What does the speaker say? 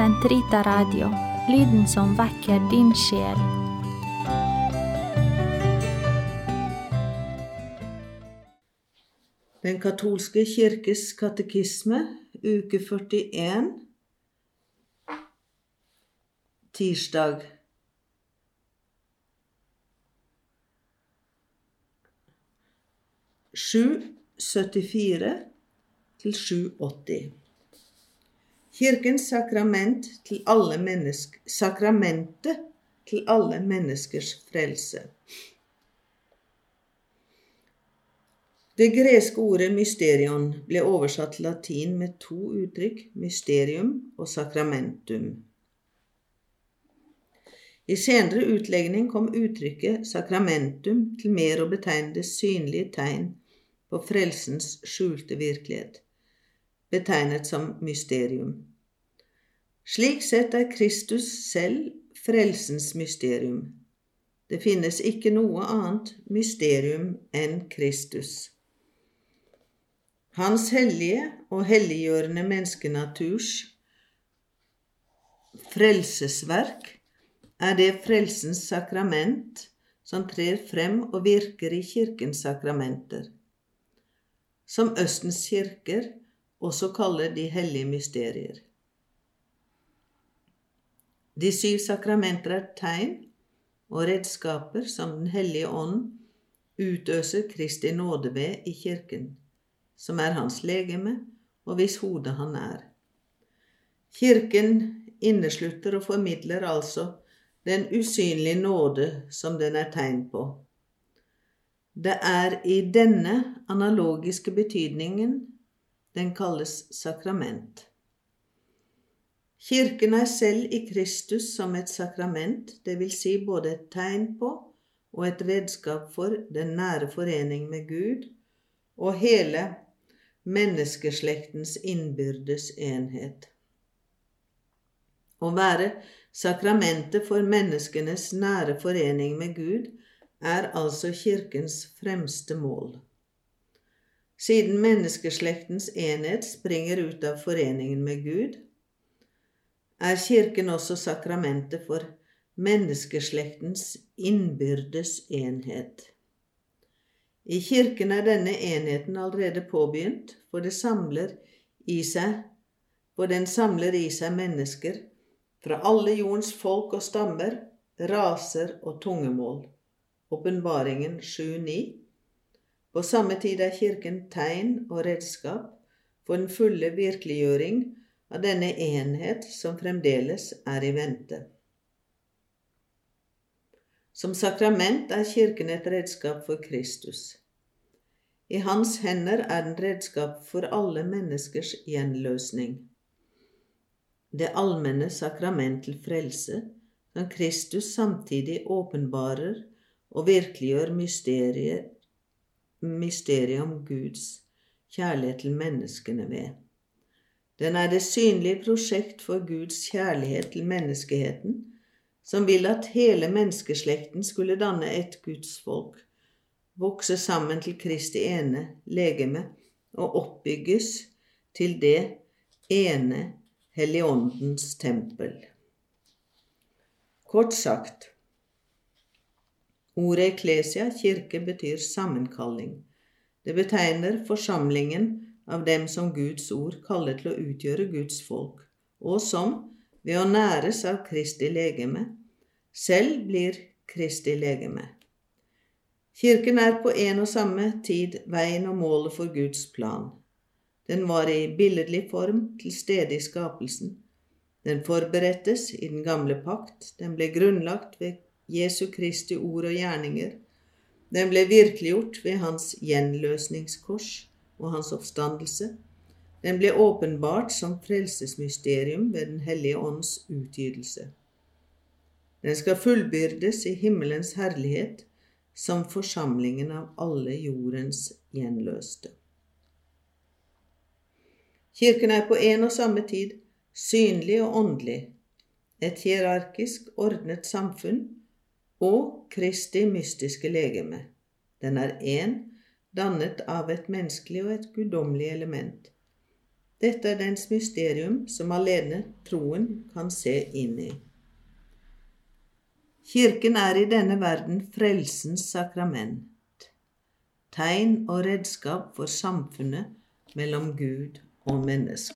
Sentrita Radio, lyden som vekker din sjel. Den katolske kirkes katekisme, uke 41, tirsdag. Sju 74 til 780. Kirkens sakrament til alle mennesker, sakramentet til alle menneskers frelse. Det greske ordet mysterion ble oversatt til latin med to uttrykk, mysterium og 'sakramentum'. I senere utlegning kom uttrykket sakramentum til mer å betegne det synlige tegn på frelsens skjulte virkelighet, betegnet som mysterium. Slik sett er Kristus selv frelsens mysterium. Det finnes ikke noe annet mysterium enn Kristus. Hans hellige og helliggjørende menneskenaturs frelsesverk er det frelsens sakrament som trer frem og virker i kirkens sakramenter, som Østens kirker også kaller de hellige mysterier. De syv sakramenter er tegn og redskaper som Den hellige ånd utøser Kristi nåde ved i kirken som er hans legeme, og hvis hode han er. Kirken inneslutter og formidler altså den usynlige nåde som den er tegn på. Det er i denne analogiske betydningen den kalles sakrament. Kirken er selv i Kristus som et sakrament, vil si både et tegn på og et redskap for den nære forening med Gud og hele menneskeslektens innbyrdes enhet. Å være sakramentet for menneskenes nære forening med Gud er altså Kirkens fremste mål. Siden menneskeslektens enhet springer ut av foreningen med Gud, er Kirken også sakramentet for menneskeslektens innbyrdes enhet. I kirken er denne enheten allerede påbegynt, for, seg, for den samler i seg mennesker fra alle jordens folk og stammer, raser og tungemål. Åpenbaringen 7.9. På samme tid er Kirken tegn og redskap for den fulle virkeliggjøring av denne enhet som fremdeles er i vente. Som sakrament er Kirken et redskap for Kristus. I hans hender er den redskap for alle menneskers gjenløsning. Det allmenne sakrament til frelse, som Kristus samtidig åpenbarer og virkeliggjør mysteriet, mysteriet om Guds kjærlighet til menneskene ved. Den er det synlige prosjekt for Guds kjærlighet til menneskeheten, som vil at hele menneskeslekten skulle danne et Guds folk vokse sammen til Kristi ene legeme og oppbygges til det ene Helligåndens tempel. Kort sagt Ordet eklesia, kirke, betyr sammenkalling. Det betegner forsamlingen av dem som Guds ord kaller til å utgjøre Guds folk, og som, ved å næres av Kristi legeme, selv blir Kristi legeme. Kirken er på en og samme tid veien og målet for Guds plan. Den var i billedlig form til stede i skapelsen. Den forberedtes i den gamle pakt. Den ble grunnlagt ved Jesu Kristi ord og gjerninger. Den ble virkeliggjort ved hans gjenløsningskors og hans oppstandelse. Den ble åpenbart som frelsesmysterium ved Den hellige ånds utgytelse. Den skal fullbyrdes i himmelens herlighet som forsamlingen av alle jordens gjenløste. Kirken er på en og samme tid synlig og åndelig, et hierarkisk ordnet samfunn og Kristi mystiske legeme. Den er én, dannet av et menneskelig og et guddommelig element. Dette er dens mysterium som alene troen kan se inn i. Kirken er i denne verden frelsens sakrament, tegn og redskap for samfunnet mellom Gud og menneske.